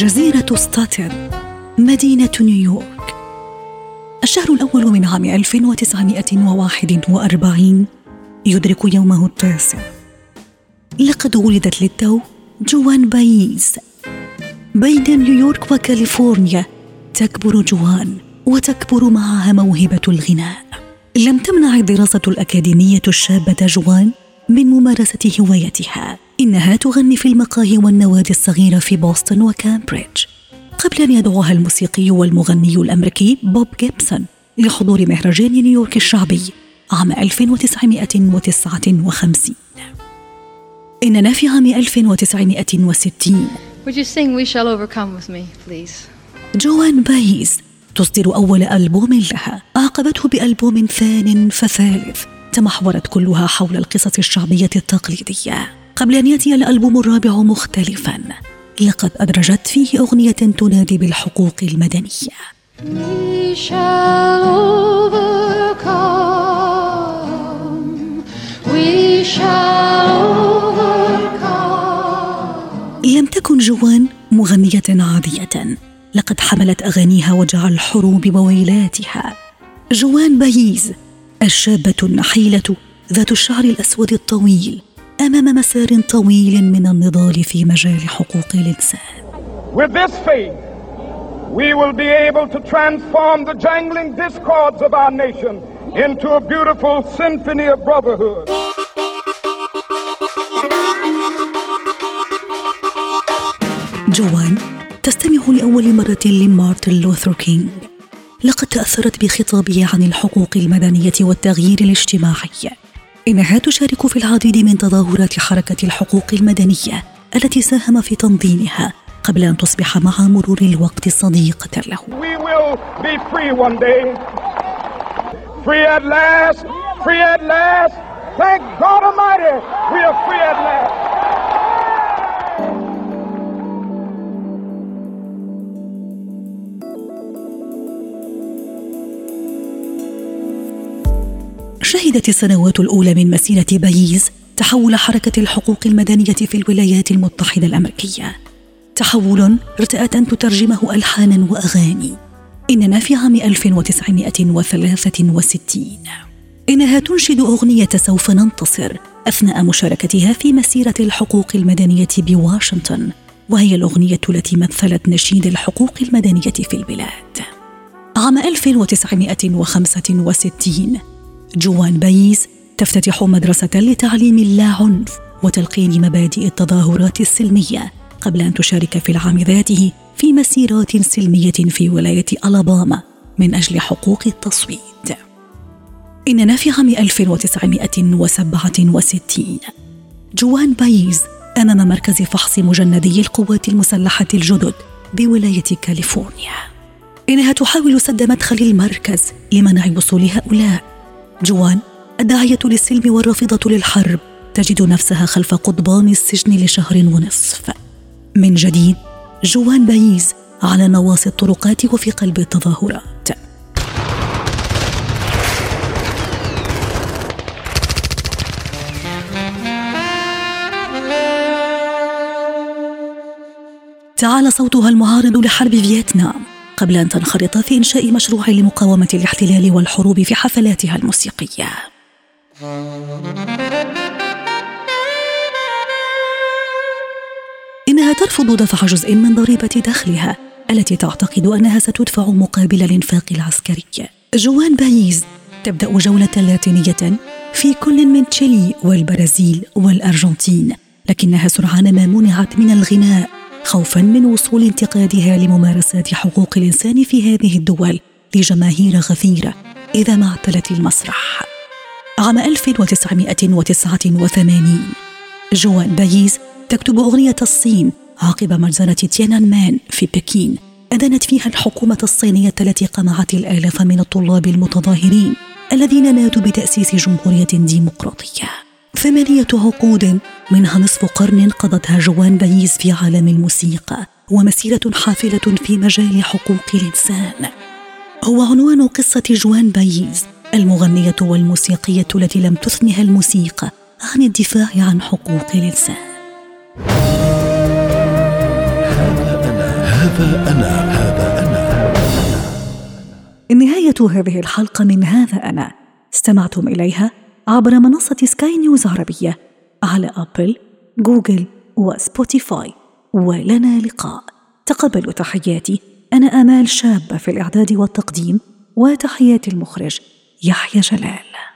جزيرة ستاتن مدينة نيويورك. الشهر الأول من عام 1941 يدرك يومه التاسع. لقد ولدت للتو جوان بايز بين نيويورك وكاليفورنيا تكبر جوان وتكبر معها موهبة الغناء. لم تمنع الدراسة الأكاديمية الشابة جوان من ممارسة هوايتها. إنها تغني في المقاهي والنوادي الصغيرة في بوسطن وكامبريدج. قبل أن يدعوها الموسيقي والمغني الأمريكي بوب جيبسون لحضور مهرجان نيوبورت الشعبي عام 1959 إننا في عام 1960 Would you sing We Shall Overcome with me, please? جوان بايز تصدر أول ألبوم لها. أعقبته بألبوم ثان فثالث. تمحورت كلها حول القصص الشعبية التقليدية. قبل أن يأتي الألبوم الرابع مختلفا. لقد أدرجت فيه أغنية تنادي بالحقوق المدنية. We shall overcome. We shall overcome. لم تكن جوان مغنية عادية. لقد حملت أغانيها وجع الحروب وويلاتها جوان بايز الشابة النحيلة ذات الشعر الأسود الطويل. أمام مسار طويل من النضال في مجال حقوق الإنسان. With this faith, we will be able to transform the jangling discords of our nation into a beautiful symphony of brotherhood. جوان تستمع لأول مرة لمارتن لوثر كينج لقد تأثرت بخطابه عن الحقوق المدنية والتغيير الاجتماعي. إنها تشارك في العديد من تظاهرات حركة الحقوق المدنية التي ساهم في تنظيمها قبل أن تصبح مع مرور الوقت صديقة له. Thank God Almighty, we are شهدت السنوات الأولى من مسيرة بايز تحول حركة الحقوق المدنية في الولايات المتحدة الأمريكية. تحول ارتأت أن تترجمه ألحانا وأغاني. إننا في عام 1963 إنها تنشد أغنية سوف ننتصر أثناء مشاركتها في مسيرة الحقوق المدنية بواشنطن وهي الأغنية التي مثلت نشيد الحقوق المدنية في البلاد. عام 1965 جوان بايز تفتتح مدرسة لتعليم اللاعنف وتلقين مبادئ التظاهرات السلمية قبل أن تشارك في العام ذاته في مسيرات سلمية في ولاية ألاباما من أجل حقوق التصويت. إننا في عام 1967 جوان بايز أمام مركز فحص مجندي القوات المسلحة الجدد بولاية كاليفورنيا. إنها تحاول سد مدخل المركز لمنع وصول هؤلاء جوان الداعية للسلم والرافضة للحرب. تجد نفسها خلف قضبان السجن لشهر ونصف. من جديد جوان بايز على نواصي الطرقات وفي قلب التظاهرات. تعالى صوتها المعارض لحرب فيتنام. قبل أن تنخرط في إنشاء مشروع لمقاومة الاحتلال والحروب في حفلاتها الموسيقية. إنها ترفض دفع جزء من ضريبة دخلها التي تعتقد أنها ستدفع مقابل الإنفاق العسكري. جوان بايز تبدأ جولة لاتينية في كل من تشيلي والبرازيل والأرجنتين لكنها سرعان ما منعت من الغناء خوفا من وصول انتقادها لممارسات حقوق الإنسان في هذه الدول لجماهير غفيرة إذا ما اعتلت المسرح. عام 1989 جوان بايز تكتب أغنية الصين عقب مجزرة تيانان مان في بكين أدانت فيها الحكومة الصينية التي قمعت الآلاف من الطلاب المتظاهرين الذين نادوا بتأسيس جمهورية ديمقراطية. ثمانية عقود. منها نصف قرن قضتها جوان بايز في عالم الموسيقى ومسيرة حافلة في مجال حقوق الإنسان. هو عنوان قصة جوان بايز المغنية والموسيقية التي لم تثنها الموسيقى عن الدفاع عن حقوق الإنسان. هذا أنا هذا أنا. نهاية هذه الحلقة من هذا أنا. استمعتم إليها؟ عبر منصة سكاي نيوز عربية على أبل، جوجل وسبوتيفاي. ولنا لقاء. تقبلوا تحياتي. أنا آمال شابة في الإعداد والتقديم وتحيات المخرج يحيى جلال.